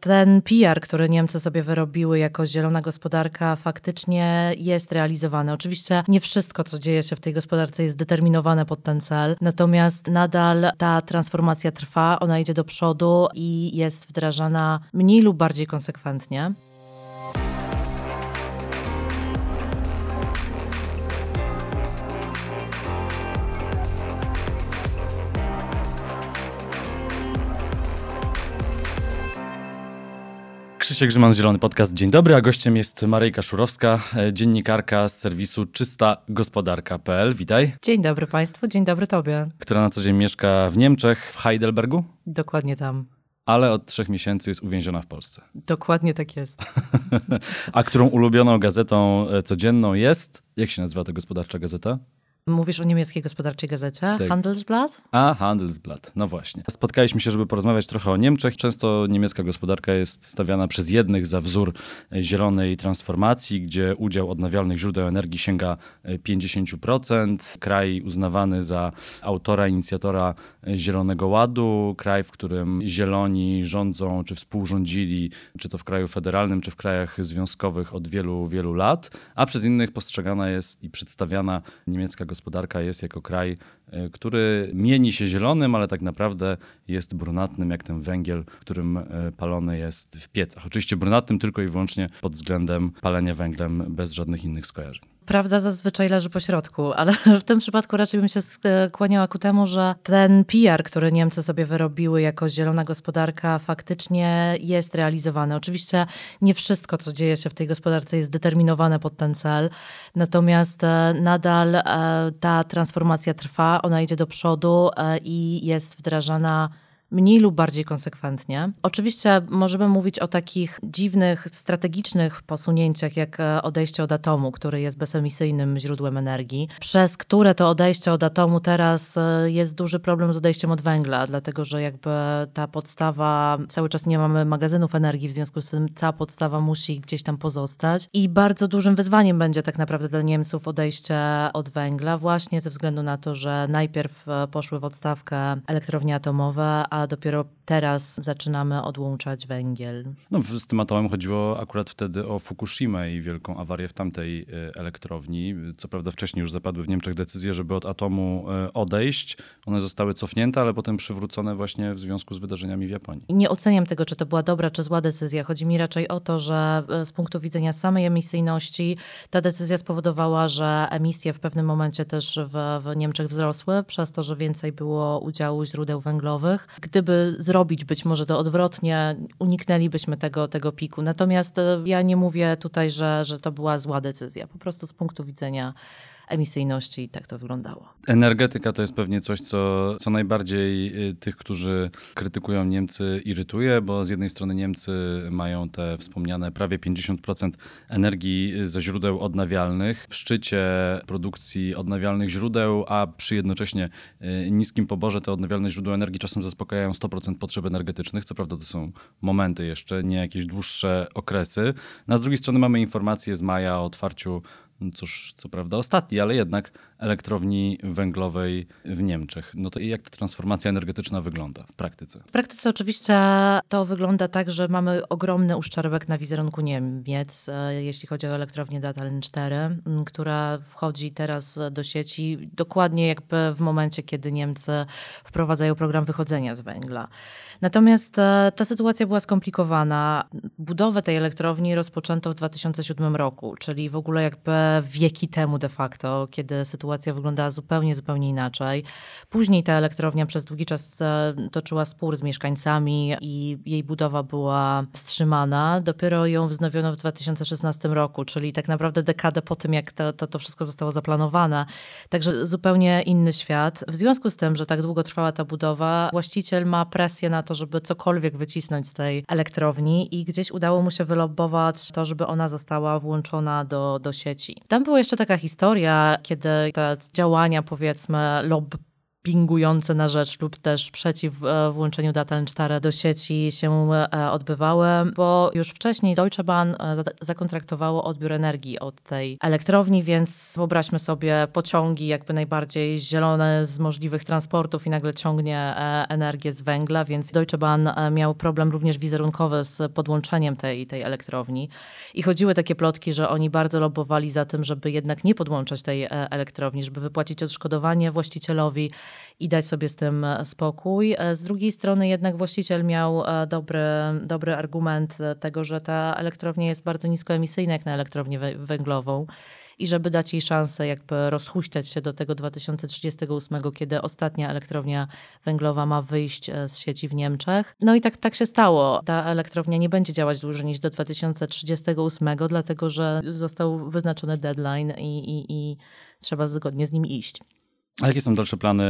Ten PR, który Niemcy sobie wyrobiły jako zielona gospodarka, faktycznie jest realizowany. Oczywiście nie wszystko, co dzieje się w tej gospodarce, jest determinowane pod ten cel, natomiast nadal ta transformacja trwa, ona idzie do przodu i jest wdrażana mniej lub bardziej konsekwentnie. Krzysiek Grzyman, Zielony Podcast. Dzień dobry, a gościem jest Maryjka Szurowska, e, dziennikarka z serwisu czystagospodarka.pl. Witaj. Dzień dobry Państwu, dzień dobry Tobie. Która na co dzień mieszka w Niemczech, w Heidelbergu, Dokładnie tam. ale od trzech miesięcy jest uwięziona w Polsce. Dokładnie tak jest. A którą ulubioną gazetą e, codzienną jest, jak się nazywa ta gospodarcza gazeta? Mówisz o niemieckiej gospodarczej gazecie Tak. Handelsblatt? A, Handelsblatt, no właśnie. Spotkaliśmy się, żeby porozmawiać trochę o Niemczech. Często niemiecka gospodarka jest stawiana przez jednych za wzór e, zielonej transformacji, gdzie udział odnawialnych źródeł energii sięga e, 50%. Kraj uznawany za autora, inicjatora e, Zielonego Ładu. Kraj, w którym zieloni rządzą, czy współrządzili, czy to w kraju federalnym, czy w krajach związkowych od wielu, wielu lat. A przez innych postrzegana jest i przedstawiana niemiecka gospodarka jest jako kraj, który mieni się zielonym, ale tak naprawdę jest brunatnym, jak ten węgiel, którym e, palony jest w piecach. Oczywiście brunatnym tylko i wyłącznie pod względem palenia węglem, bez żadnych innych skojarzeń. Prawda zazwyczaj leży po środku, ale w tym przypadku raczej bym się skłaniała ku temu, że ten PR, który Niemcy sobie wyrobiły jako zielona gospodarka, faktycznie jest realizowany. Oczywiście nie wszystko, co dzieje się w tej gospodarce, jest determinowane pod ten cel, natomiast e, nadal e, ta transformacja trwa, ona idzie do przodu e, i jest wdrażana mniej lub bardziej konsekwentnie. Oczywiście możemy mówić o takich dziwnych, strategicznych posunięciach, jak e, odejście od atomu, który jest bezemisyjnym źródłem energii, przez które to odejście od atomu teraz e, jest duży problem z odejściem od węgla, dlatego że jakby ta podstawa, cały czas nie mamy magazynów energii, w związku z tym cała podstawa musi gdzieś tam pozostać i bardzo dużym wyzwaniem będzie tak naprawdę dla Niemców odejście od węgla, właśnie ze względu na to, że najpierw e, poszły w odstawkę elektrownie atomowe, a dopiero teraz zaczynamy odłączać węgiel. No, z tym atomem chodziło akurat wtedy o Fukushimę i wielką awarię w tamtej e, elektrowni. Co prawda wcześniej już zapadły w Niemczech decyzje, żeby od atomu e, odejść. One zostały cofnięte, ale potem przywrócone właśnie w związku z wydarzeniami w Japonii. Nie oceniam tego, czy to była dobra, czy zła decyzja. Chodzi mi raczej o to, że e, z punktu widzenia samej emisyjności ta decyzja spowodowała, że emisje w pewnym momencie też w, w Niemczech wzrosły, przez to, że więcej było udziału źródeł węglowych. Gdyby zrobić być może to odwrotnie, uniknęlibyśmy tego, tego piku. Natomiast e, ja nie mówię tutaj, że, że to była zła decyzja. Po prostu z punktu widzenia emisyjności tak to wyglądało. Energetyka to jest pewnie coś, co, co najbardziej y, tych, którzy krytykują Niemcy, irytuje, bo z jednej strony Niemcy mają te wspomniane prawie 50% energii ze źródeł odnawialnych, w szczycie produkcji odnawialnych źródeł, a przy jednocześnie y, niskim poborze te odnawialne źródła energii czasem zaspokajają 100% potrzeb energetycznych. Co prawda to są momenty jeszcze, nie jakieś dłuższe okresy. No, a z drugiej strony mamy informacje z maja o otwarciu cóż, co prawda ostatni, ale jednak elektrowni węglowej w Niemczech. No to jak ta transformacja energetyczna wygląda w praktyce? W praktyce oczywiście to wygląda tak, że mamy ogromny uszczerbek na wizerunku Niemiec, e, jeśli chodzi o elektrownię Datteln 4, m, która wchodzi teraz do sieci dokładnie jakby w momencie, kiedy Niemcy wprowadzają program wychodzenia z węgla. Natomiast e, ta sytuacja była skomplikowana. Budowę tej elektrowni rozpoczęto w 2007 roku, czyli w ogóle jakby wieki temu de facto, kiedy sytuacja wyglądała zupełnie, zupełnie inaczej. Później ta elektrownia przez długi czas e, toczyła spór z mieszkańcami i jej budowa była wstrzymana. Dopiero ją wznowiono w 2016 roku, czyli tak naprawdę dekadę po tym, jak to, to, to wszystko zostało zaplanowane. Także zupełnie inny świat. W związku z tym, że tak długo trwała ta budowa, właściciel ma presję na to, żeby cokolwiek wycisnąć z tej elektrowni i gdzieś udało mu się wylobować to, żeby ona została włączona do, do sieci. Tam była jeszcze taka historia, kiedy te działania, powiedzmy, lobby lobbingujące na rzecz lub też przeciw e, włączeniu data N4 do sieci się e, odbywały, bo już wcześniej Deutsche Bahn e, zakontraktowało odbiór energii od tej elektrowni, więc wyobraźmy sobie pociągi jakby najbardziej zielone z możliwych transportów i nagle ciągnie energię z węgla, więc Deutsche Bahn miał problem również wizerunkowy z podłączeniem tej, tej elektrowni. I chodziły takie plotki, że oni bardzo lobbowali za tym, żeby jednak nie podłączać tej elektrowni, żeby wypłacić odszkodowanie właścicielowi i dać sobie z tym e, spokój. E, z drugiej strony jednak właściciel miał e, dobry, dobry argument tego, że ta elektrownia jest bardzo niskoemisyjna jak na elektrownię węglową i żeby dać jej szansę jakby rozhuśtać się do tego 2038, kiedy ostatnia elektrownia węglowa ma wyjść z sieci w Niemczech. No i tak, tak się stało. Ta elektrownia nie będzie działać dłużej niż do 2038, dlatego że został wyznaczony deadline i, i, i trzeba zgodnie z nim iść. A jakie są dalsze plany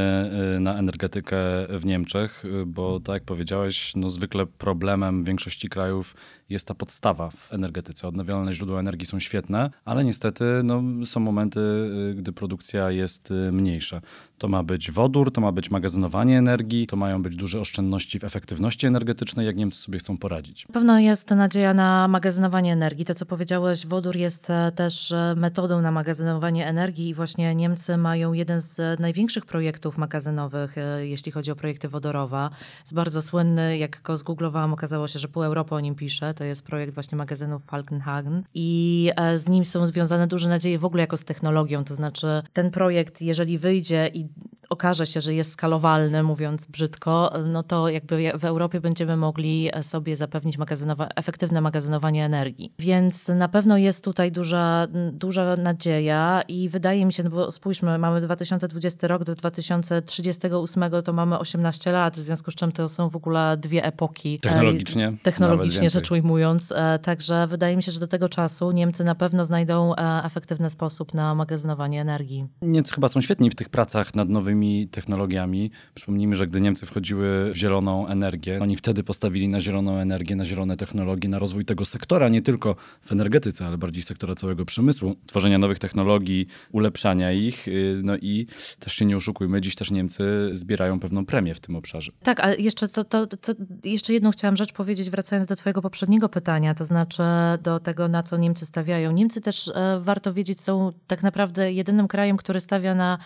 y, na energetykę w Niemczech? Y, bo tak jak powiedziałeś, no zwykle problemem większości krajów jest ta podstawa w energetyce. Odnawialne źródła energii są świetne, ale niestety no, są momenty, y, gdy produkcja jest mniejsza. To ma być wodór, to ma być magazynowanie energii, to mają być duże oszczędności w efektywności energetycznej, jak Niemcy sobie chcą poradzić. Na pewno jest nadzieja na magazynowanie energii. To, co powiedziałeś, wodór jest e, też e, metodą na magazynowanie energii i właśnie Niemcy mają jeden z największych projektów magazynowych, e, jeśli chodzi o projekty wodorowe. Jest bardzo słynny, jak go zgooglowałam, okazało się, że pół Europy o nim pisze. To jest projekt właśnie magazynów Falkenhagen i z nim są związane duże nadzieje w ogóle jako z technologią. To znaczy ten projekt, jeżeli wyjdzie i okaże się, że jest skalowalny, mówiąc brzydko, no to jakby w Europie będziemy mogli sobie zapewnić magazynowa efektywne magazynowanie energii. Więc na pewno jest tutaj duża, duża nadzieja i wydaje mi się, no bo spójrzmy, mamy 2020 rok do 2038 to mamy 18 lat, w związku z czym to są w ogóle dwie epoki. Technologicznie. Technologicznie rzecz ujmując. E, także wydaje mi się, że do tego czasu Niemcy na pewno znajdą e, efektywny sposób na magazynowanie energii. Niemcy chyba są świetni w tych pracach nad nowymi technologiami. Przypomnijmy, że gdy Niemcy wchodziły w zieloną energię, oni wtedy postawili na zieloną energię, na zielone technologie, na rozwój tego sektora, nie tylko w energetyce, ale bardziej sektora całego przemysłu, tworzenia nowych technologii, ulepszania ich. Y, no i też się nie oszukujmy, dziś też Niemcy zbierają pewną premię w tym obszarze. Tak, ale jeszcze, to, to, to, jeszcze jedną chciałam rzecz powiedzieć, wracając do Twojego poprzedniego pytania, to znaczy do tego, na co Niemcy stawiają. Niemcy też e, warto wiedzieć, są tak naprawdę jedynym krajem, który stawia na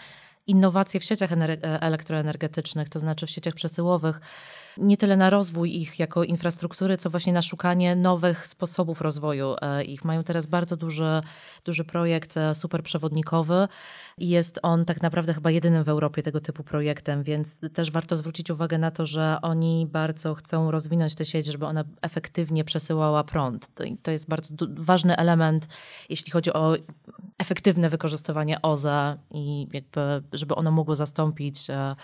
innowacje w sieciach elektroenergetycznych, to znaczy w sieciach przesyłowych nie tyle na rozwój ich jako infrastruktury, co właśnie na szukanie nowych sposobów rozwoju e, ich. Mają teraz bardzo duży, duży projekt e, superprzewodnikowy i jest on tak naprawdę chyba jedynym w Europie tego typu projektem, więc też warto zwrócić uwagę na to, że oni bardzo chcą rozwinąć tę sieć, żeby ona efektywnie przesyłała prąd. To, jest bardzo ważny element, jeśli chodzi o efektywne wykorzystywanie OZE i jakby, żeby ono mogło zastąpić e,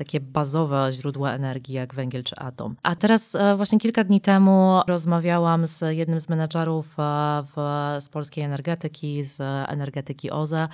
takie bazowe źródła energii jak węgiel czy atom. A teraz e, właśnie kilka dni temu rozmawiałam z jednym z menedżerów e, w, z polskiej energetyki, z energetyki OZE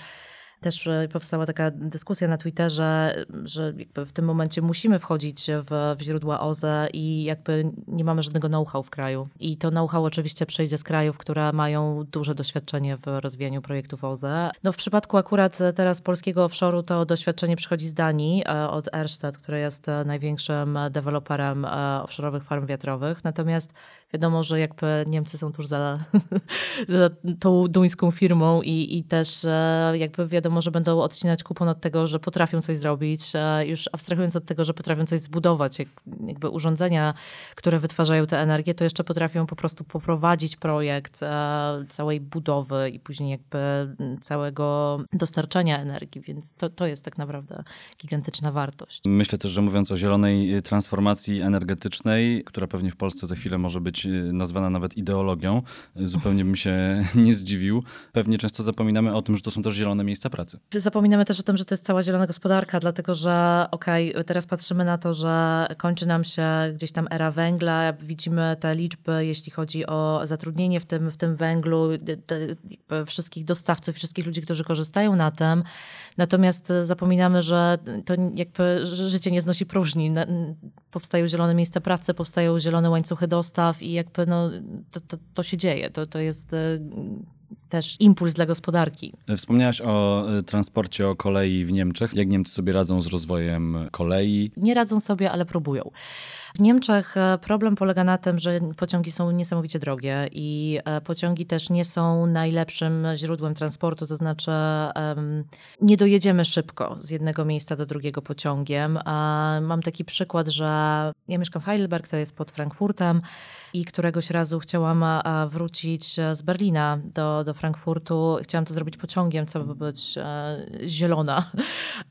też e, powstała taka dyskusja na Twitterze, że w tym momencie musimy wchodzić w, w źródła OZE i jakby nie mamy żadnego know-how w kraju. I to know-how oczywiście przyjdzie z krajów, które mają duże doświadczenie w rozwijaniu projektów OZE. No w przypadku akurat teraz polskiego offshore'u to doświadczenie przychodzi z Danii e, od Ersted, który jest e, największym deweloperem offshore'owych farm wiatrowych. Natomiast wiadomo, że jakby Niemcy są tuż za, za tą duńską firmą i, i też jakby wiadomo, że będą odcinać kupon od tego, że potrafią coś zrobić, już abstrahując od tego, że potrafią coś zbudować, jak, jakby urządzenia, które wytwarzają tę energię, to jeszcze potrafią po prostu poprowadzić projekt e, całej budowy i później jakby całego dostarczania energii, więc to, to jest tak naprawdę gigantyczna wartość. Myślę też, że mówiąc o zielonej transformacji energetycznej, która pewnie w Polsce za chwilę może być e, nazwana nawet ideologią, zupełnie bym się nie zdziwił. Pewnie często zapominamy o tym, że to są też zielone miejsca pracy. Zapominamy też o tym, że to jest cała zielona gospodarka, dlatego że okej, okay, teraz patrzymy na to, że kończy nam się gdzieś tam era węgla, widzimy te liczby, jeśli chodzi o zatrudnienie w tym, w tym węglu, wszystkich dostawców, wszystkich ludzi, którzy korzystają na tym. Natomiast zapominamy, że to jakby życie nie znosi próżni. Powstają zielone miejsca pracy, powstają zielone łańcuchy dostaw i jakby no, to, to, to się dzieje. To, to jest też impuls dla gospodarki. Wspomniałaś o e, transporcie, o kolei w Niemczech. Jak Niemcy sobie radzą z rozwojem kolei? Nie radzą sobie, ale próbują. W Niemczech e, problem polega na tym, że pociągi są niesamowicie drogie i e, pociągi też nie są najlepszym źródłem transportu, to znaczy um, nie dojedziemy szybko z jednego miejsca do drugiego pociągiem. Mam taki przykład, że ja mieszkam w Heidelberg, to jest pod Frankfurtem i któregoś razu chciałam wrócić z Berlina do, do Frankfurtu. Chciałam to zrobić pociągiem, co by być e, zielona.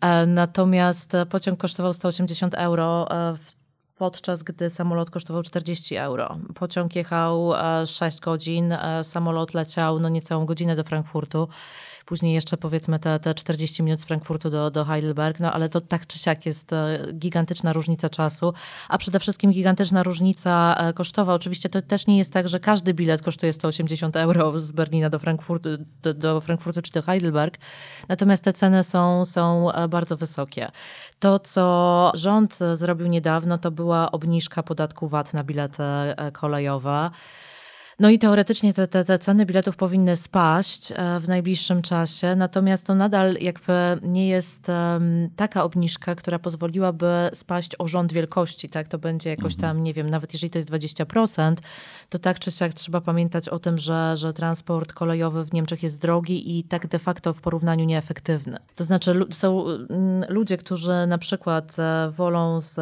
E, natomiast pociąg kosztował 180 euro. E, podczas gdy samolot kosztował 40 euro. Pociąg jechał 6 godzin, samolot leciał no niecałą godzinę do Frankfurtu. Później jeszcze powiedzmy te, te 40 minut z Frankfurtu do, do Heidelberg, no ale to tak czy siak jest e, gigantyczna różnica czasu, a przede wszystkim gigantyczna różnica e, kosztowa. Oczywiście to też nie jest tak, że każdy bilet kosztuje 180 euro z Berlina do Frankfurtu, do, do Frankfurtu czy do Heidelberg, natomiast te ceny są, są e, bardzo wysokie. To, co rząd zrobił niedawno, to była obniżka podatku VAT na bilety kolejowe. No i teoretycznie te, te, te ceny biletów powinny spaść e, w najbliższym czasie, natomiast to nadal jakby nie jest taka obniżka, która pozwoliłaby spaść o rząd wielkości, tak? To będzie jakoś mhm. tam, nie wiem, nawet jeżeli to jest 20%, to tak czy siak trzeba pamiętać o tym, że, że transport kolejowy w Niemczech jest drogi i tak de facto w porównaniu nieefektywny. To znaczy są mm, ludzie, którzy na przykład e, wolą z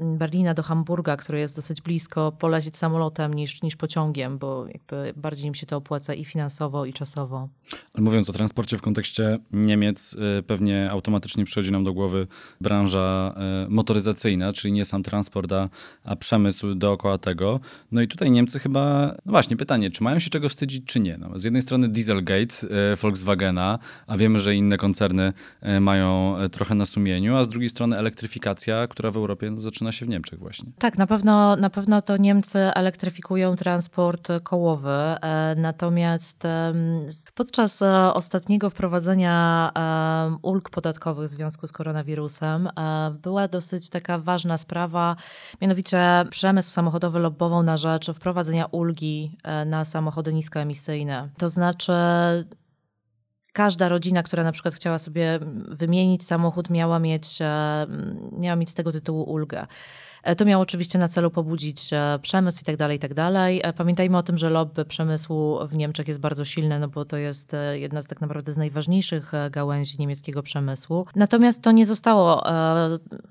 Berlina do Hamburga, który jest dosyć blisko, polecieć samolotem niż, niż pociągiem, bo jakby bardziej im się to opłaca i finansowo, i czasowo. Ale mówiąc o transporcie w kontekście Niemiec, y, pewnie automatycznie przychodzi nam do głowy branża y, motoryzacyjna, czyli nie sam transport, a, a przemysł dookoła tego. No i tutaj Niemcy chyba, no właśnie pytanie, czy mają się czego wstydzić, czy nie? No, z jednej strony Dieselgate y, Volkswagena, a wiemy, że inne koncerny mają trochę na sumieniu, a z drugiej strony elektryfikacja, która w Europie no, zaczyna się w Niemczech właśnie. Tak, na pewno, na pewno to Niemcy elektryfikują transport kołowy. E, natomiast podczas e, ostatniego wprowadzenia ulg podatkowych w związku z koronawirusem e, była dosyć taka ważna sprawa, mianowicie przemysł samochodowy lobbował na rzecz wprowadzenia ulgi na samochody niskoemisyjne. To znaczy każda rodzina, która na przykład chciała sobie wymienić samochód, miała mieć, miała mieć z tego tytułu ulgę. E, to miało oczywiście na celu pobudzić e, przemysł i tak dalej, i tak dalej. E, pamiętajmy o tym, że lobby przemysłu w Niemczech jest bardzo silne, no bo to jest jedna z tak naprawdę z najważniejszych gałęzi niemieckiego przemysłu. Natomiast to nie zostało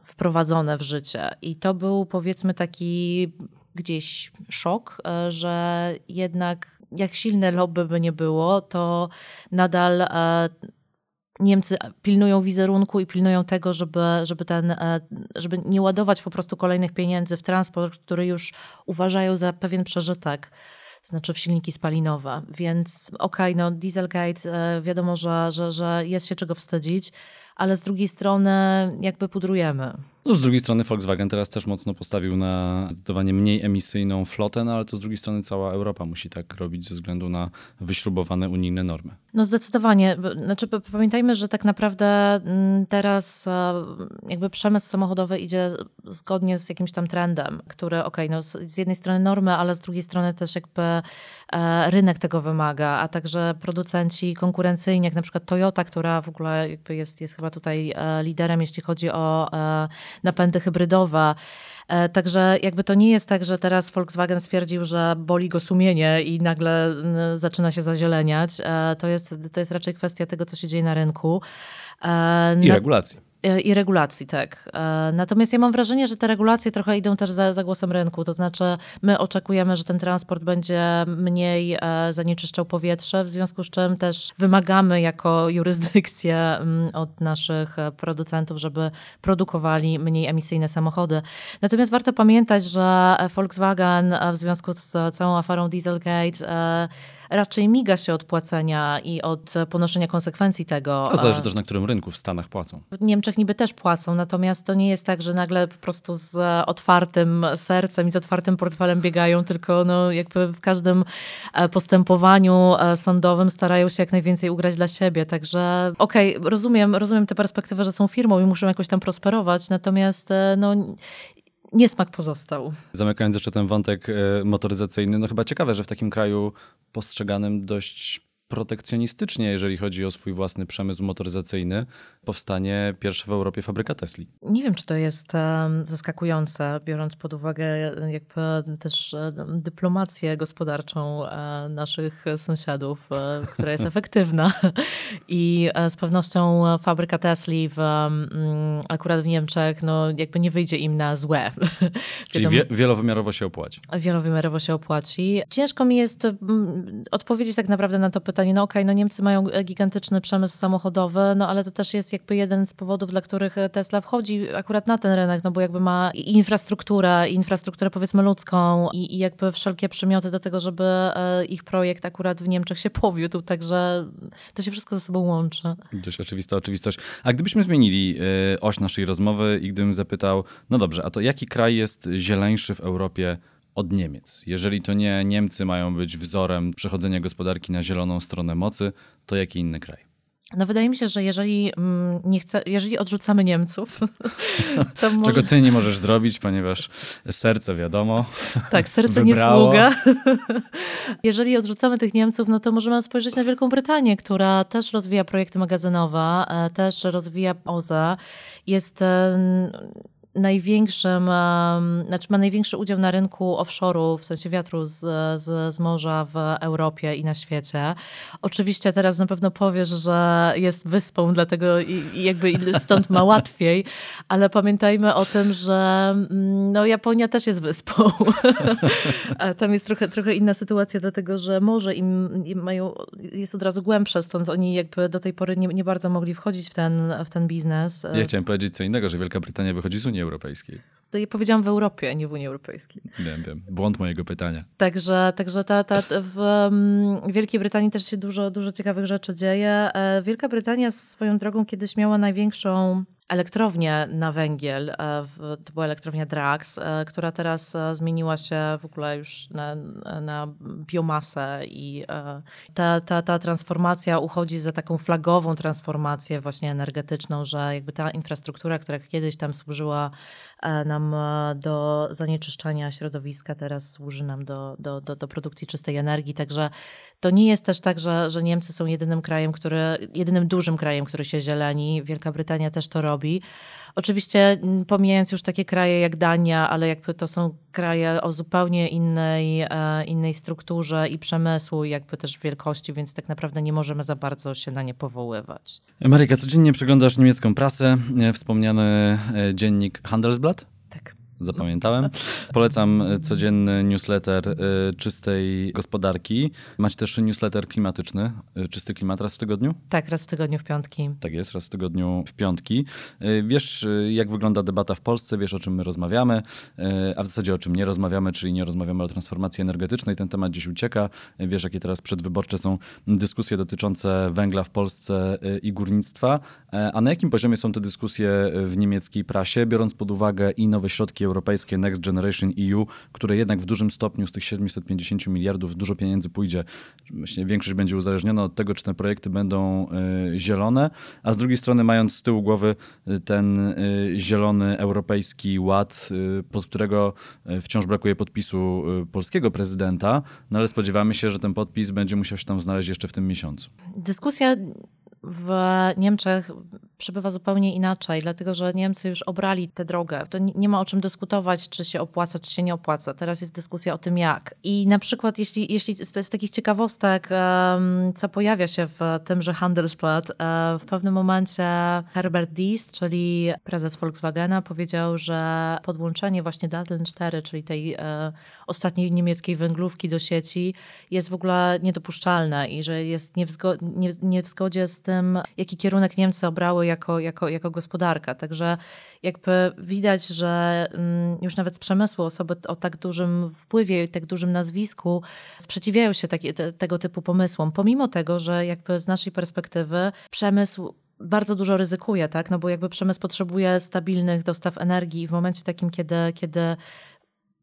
wprowadzone w życie i to był powiedzmy taki gdzieś szok, że jednak jak silne lobby by nie było, to nadal Niemcy pilnują wizerunku i pilnują tego, żeby, żeby, ten, e, żeby nie ładować po prostu kolejnych pieniędzy w transport, który już uważają za pewien przeżytek znaczy w silniki spalinowe. Więc okej, okay, no Dieselgate, e, wiadomo, że, że, że jest się czego wstydzić, ale z drugiej strony jakby pudrujemy. No, z drugiej strony Volkswagen teraz też mocno postawił na zdecydowanie mniej emisyjną flotę, no ale to z drugiej strony cała Europa musi tak robić ze względu na wyśrubowane unijne normy. No zdecydowanie. Znaczy, pamiętajmy, że tak naprawdę mm, teraz jakby przemysł samochodowy idzie zgodnie z jakimś tam trendem, który okej, okay, no z jednej strony normy, ale z drugiej strony też jakby e, rynek tego wymaga, a także producenci konkurencyjni, jak na przykład Toyota, która w ogóle jest, jest chyba tutaj e, liderem, jeśli chodzi o e, napędy hybrydowe. E, także jakby to nie jest tak, że teraz Volkswagen stwierdził, że boli go sumienie i nagle zaczyna się zazieleniać. E, to jest, to jest raczej kwestia tego, co się dzieje na rynku. E, I regulacji. E, I regulacji, tak. E, natomiast ja mam wrażenie, że te regulacje trochę idą też za, za głosem rynku. To znaczy, my oczekujemy, że ten transport będzie mniej e, zanieczyszczał powietrze, w związku z czym też wymagamy jako jurysdykcję mm, od naszych producentów, żeby produkowali mniej emisyjne samochody. Natomiast warto pamiętać, że Volkswagen w związku z całą aferą Dieselgate raczej miga się od płacenia i od ponoszenia konsekwencji tego. To zależy też na którym rynku w Stanach płacą. W Niemczech niby też płacą, natomiast to nie jest tak, że nagle po prostu z otwartym sercem i z otwartym portfelem biegają, tylko no jakby w każdym e, postępowaniu e, sądowym starają się jak najwięcej ugrać dla siebie. Także okej, okay, rozumiem, rozumiem tę perspektywę, że są firmą i muszą jakoś tam prosperować, natomiast e, no niesmak pozostał. Zamykając jeszcze ten wątek motoryzacyjny, no chyba ciekawe, że w takim kraju postrzeganym dość protekcjonistycznie, jeżeli chodzi o swój własny przemysł motoryzacyjny, powstanie pierwsza w Europie fabryka Tesli. Nie wiem, czy to jest zaskakujące, biorąc pod uwagę jakby też dyplomację gospodarczą e, naszych sąsiadów, e, która jest efektywna. I e, z pewnością fabryka Tesli w, akurat w Niemczech, no jakby nie wyjdzie im na złe. Czyli wie, wielowymiarowo się opłaci. Wielowymiarowo się opłaci. Ciężko mi jest odpowiedzieć tak naprawdę na to pytanie, no okej, okay, no Niemcy mają gigantyczny przemysł samochodowy, no ale to też jest jakby jeden z powodów, dla których Tesla wchodzi akurat na ten rynek, no bo jakby ma infrastrukturę, infrastrukturę powiedzmy ludzką i, i jakby wszelkie przymioty do tego, żeby e, ich projekt akurat w Niemczech się powiódł, także to się wszystko ze sobą łączy. Dość oczywista oczywistość. A gdybyśmy zmienili e, oś naszej rozmowy i gdybym zapytał, no dobrze, a to jaki kraj jest zieleńszy w Europie od Niemiec. Jeżeli to nie Niemcy mają być wzorem przechodzenia gospodarki na zieloną stronę mocy, to jaki inny kraj? No wydaje mi się, że jeżeli mm, nie chce, jeżeli odrzucamy Niemców, to może... Czego ty nie możesz zrobić, ponieważ serce wiadomo. Tak, serce nie sługa. jeżeli odrzucamy tych Niemców, no to możemy spojrzeć na Wielką Brytanię, która też rozwija projekty magazynowe, e, też rozwija OZE. Jest największym, znaczy ma największy udział na rynku offshore'u, w sensie wiatru z, z, z morza w Europie i na świecie. Oczywiście teraz na pewno powiesz, że jest wyspą, dlatego i, i jakby stąd ma łatwiej, ale pamiętajmy o tym, że mm, no, Japonia też jest wyspą. Tam jest trochę, trochę inna sytuacja, dlatego że morze im, im mają, jest od razu głębsze, stąd oni jakby do tej pory nie, nie bardzo mogli wchodzić w ten, w ten biznes. Ja chciałem powiedzieć co innego, że Wielka Brytania wychodzi z Unii Unii Europejskiej. To ja powiedziałam w Europie, a nie w Unii Europejskiej. Wiem, wiem. Błąd mojego pytania. Także, także ta, ta, w Wielkiej Brytanii też się dużo, dużo ciekawych rzeczy dzieje. E, Wielka Brytania swoją drogą kiedyś miała największą elektrownię na węgiel, e, to była elektrownia Drax, e, która teraz zmieniła się w ogóle już na, na biomasę i ta, ta, ta transformacja uchodzi za taką flagową transformację właśnie energetyczną, że jakby ta infrastruktura, która kiedyś tam służyła E, nam e, do zanieczyszczania środowiska, teraz służy nam do, do, do, do produkcji czystej energii. Także to nie jest też tak, że, że Niemcy są jedynym krajem, który, jedynym dużym krajem, który się zieleni. Wielka Brytania też to robi. Oczywiście pomijając już takie kraje jak Dania, ale jakby to są kraje o zupełnie innej, e, innej strukturze i przemysłu, jakby też wielkości, więc tak naprawdę nie możemy za bardzo się na nie powoływać. Maryka, codziennie przeglądasz niemiecką prasę, wspomniany dziennik Handelsblatt? Zapamiętałem. Polecam e, codzienny newsletter e, czystej gospodarki. Macie też newsletter klimatyczny, e, czysty klimat raz w tygodniu? Tak, raz w tygodniu w piątki. Tak jest, raz w tygodniu w piątki. Wiesz, jak wygląda debata w Polsce, wiesz, o czym my rozmawiamy, a w zasadzie o czym nie rozmawiamy, czyli nie rozmawiamy o transformacji energetycznej. Ten temat gdzieś ucieka. Wiesz, jakie teraz przedwyborcze są dyskusje dotyczące węgla w Polsce i górnictwa. A na jakim poziomie są te dyskusje w niemieckiej prasie, biorąc pod uwagę i nowe środki europejskie Next Generation EU, które jednak w dużym stopniu z tych 750 miliardów dużo pieniędzy pójdzie. Myślę, większość będzie uzależniona od tego, czy te projekty będą y, zielone, a z drugiej strony mając z tyłu głowy y, ten y, zielony europejski ład, pod którego wciąż brakuje podpisu polskiego prezydenta, no ale spodziewamy się, że ten podpis będzie musiał się tam znaleźć jeszcze w tym miesiącu. Dyskusja w Niemczech przebywa zupełnie inaczej, dlatego że Niemcy już obrali tę drogę. To nie ma o czym dyskutować, czy się opłaca, czy się nie opłaca. Teraz jest dyskusja o tym, jak. I na przykład, jeśli, jeśli z, z takich ciekawostek, co pojawia się w tymże Handelsblatt, e, w pewnym momencie Herbert Dies, czyli prezes Volkswagena, powiedział, że podłączenie właśnie Datteln 4, czyli tej e, ostatniej niemieckiej węglówki do sieci, jest w ogóle niedopuszczalne i że jest nie w, nie, nie w zgodzie z tym, jaki kierunek Niemcy obrały jako, jako, jako gospodarka. Także jakby widać, że mm, już nawet z przemysłu osoby o tak dużym wpływie i tak dużym nazwisku sprzeciwiają się taki, te, tego typu pomysłom, pomimo tego, że jakby z naszej perspektywy przemysł bardzo dużo ryzykuje, tak? No bo jakby przemysł potrzebuje stabilnych dostaw energii i w momencie takim, kiedy, kiedy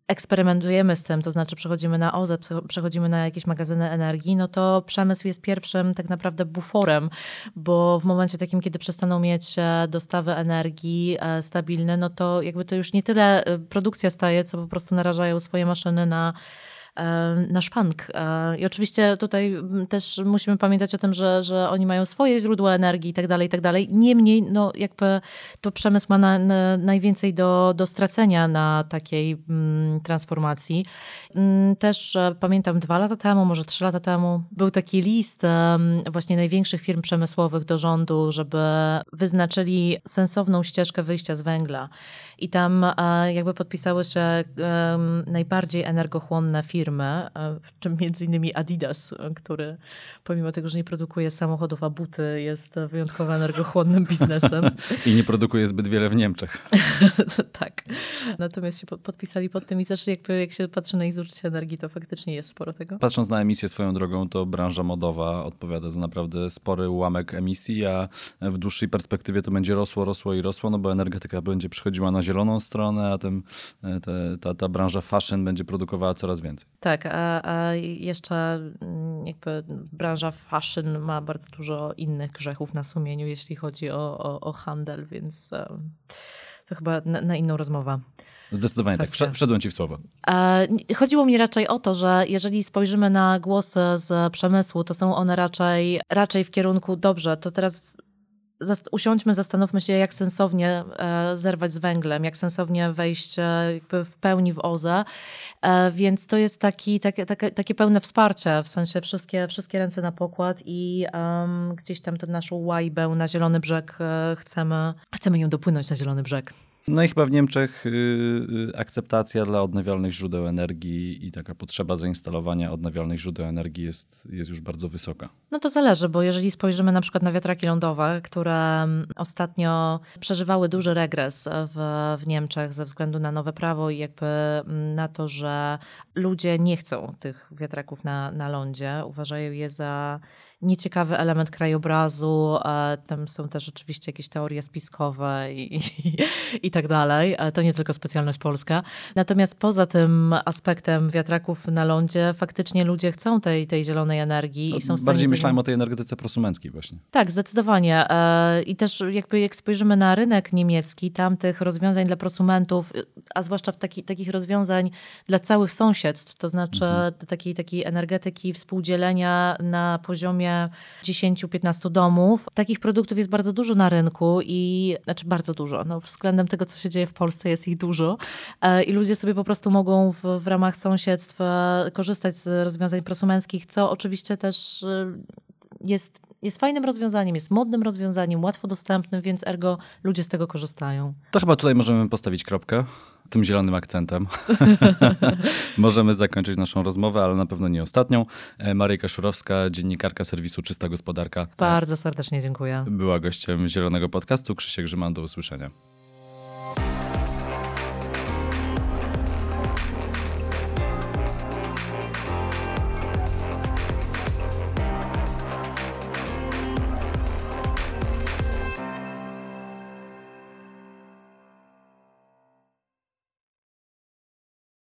eksperymentujemy z tym, to znaczy przechodzimy na OZE, przechodzimy na jakieś magazyny energii, no to przemysł jest pierwszym tak naprawdę buforem, bo w momencie takim, kiedy przestaną mieć e, dostawy energii e, stabilne, no to jakby to już nie tyle e, produkcja staje, co po prostu narażają swoje maszyny na na szwank. I oczywiście tutaj też musimy pamiętać o tym, że, że oni mają swoje źródła energii i tak dalej, i tak dalej. Niemniej, no jakby to przemysł ma na, na najwięcej do, do stracenia na takiej mm, transformacji. Mm, też e, pamiętam dwa lata temu, może trzy lata temu, był taki list właśnie największych firm przemysłowych do rządu, żeby wyznaczyli sensowną ścieżkę wyjścia z węgla. I tam e, jakby podpisały się najbardziej energochłonne firmy, e, w czym między innymi Adidas, który pomimo tego, że nie produkuje samochodów, a buty, jest wyjątkowo energochłonnym biznesem. I nie produkuje zbyt wiele w Niemczech. tak. Natomiast się podpisali pod tym i też jakby jak się patrzy na ich zużycie energii, to faktycznie jest sporo tego. Patrząc na emisję swoją drogą, to branża modowa odpowiada za naprawdę spory ułamek emisji, a w dłuższej perspektywie to będzie rosło, rosło i rosło, no bo energetyka będzie przychodziła na zieloną stronę, a tym, e, ta, ta branża fashion będzie produkowała coraz więcej. Tak, a, a jeszcze mm, jakby branża fashion ma bardzo dużo innych grzechów na sumieniu, jeśli chodzi o, o, o handel, więc to chyba na, na inną rozmowę. Zdecydowanie tak. Wszedłem ci w słowo. Chodziło mi raczej o to, że jeżeli spojrzymy na głosy z przemysłu, to są one raczej, raczej w kierunku dobrze, to teraz usiądźmy, zastanówmy się, jak sensownie e, zerwać z węglem, jak sensownie wejść e, jakby w pełni w OZE. E, więc to jest taki, takie, takie, takie pełne wsparcie, w sensie wszystkie, wszystkie ręce na pokład i um, gdzieś tam tę naszą łajbę na Zielony Brzeg chcemy, chcemy ją dopłynąć na Zielony Brzeg. No i chyba w Niemczech y, y, akceptacja dla odnawialnych źródeł energii i taka potrzeba zainstalowania odnawialnych źródeł energii jest, jest już bardzo wysoka. No to zależy, bo jeżeli spojrzymy na przykład na wiatraki lądowe, które mm, ostatnio przeżywały duży regres w, w Niemczech ze względu na nowe prawo i jakby mm, na to, że ludzie nie chcą tych wiatraków na, na lądzie, uważają je za nieciekawy element krajobrazu. Tam są też oczywiście jakieś teorie spiskowe i, i, i tak dalej. To nie tylko specjalność polska. Natomiast poza tym aspektem wiatraków na lądzie, faktycznie ludzie chcą tej, tej zielonej energii i są w Bardziej myślałem o tej energetyce prosumenckiej właśnie. Tak, zdecydowanie. E, I też jakby jak spojrzymy na rynek niemiecki, tam tych rozwiązań dla prosumentów, a zwłaszcza w taki, takich rozwiązań dla całych sąsiedztw, to znaczy mhm. takiej, takiej energetyki współdzielenia na poziomie poziomie 10-15 domów. Takich produktów jest bardzo dużo na rynku i znaczy bardzo dużo. No, względem tego, co się dzieje w Polsce, jest ich dużo. E, I ludzie sobie po prostu mogą w, w ramach sąsiedztw e, korzystać z rozwiązań prosumenckich, co oczywiście też e, jest jest fajnym rozwiązaniem, jest modnym rozwiązaniem, łatwo dostępnym, więc ergo ludzie z tego korzystają. To chyba tutaj możemy postawić kropkę tym zielonym akcentem. możemy zakończyć naszą rozmowę, ale na pewno nie ostatnią. E, Maryjka Szurowska, dziennikarka serwisu Czysta Gospodarka. Bardzo serdecznie dziękuję. Była gościem Zielonego Podcastu. Krzysiek Grzyman, do usłyszenia.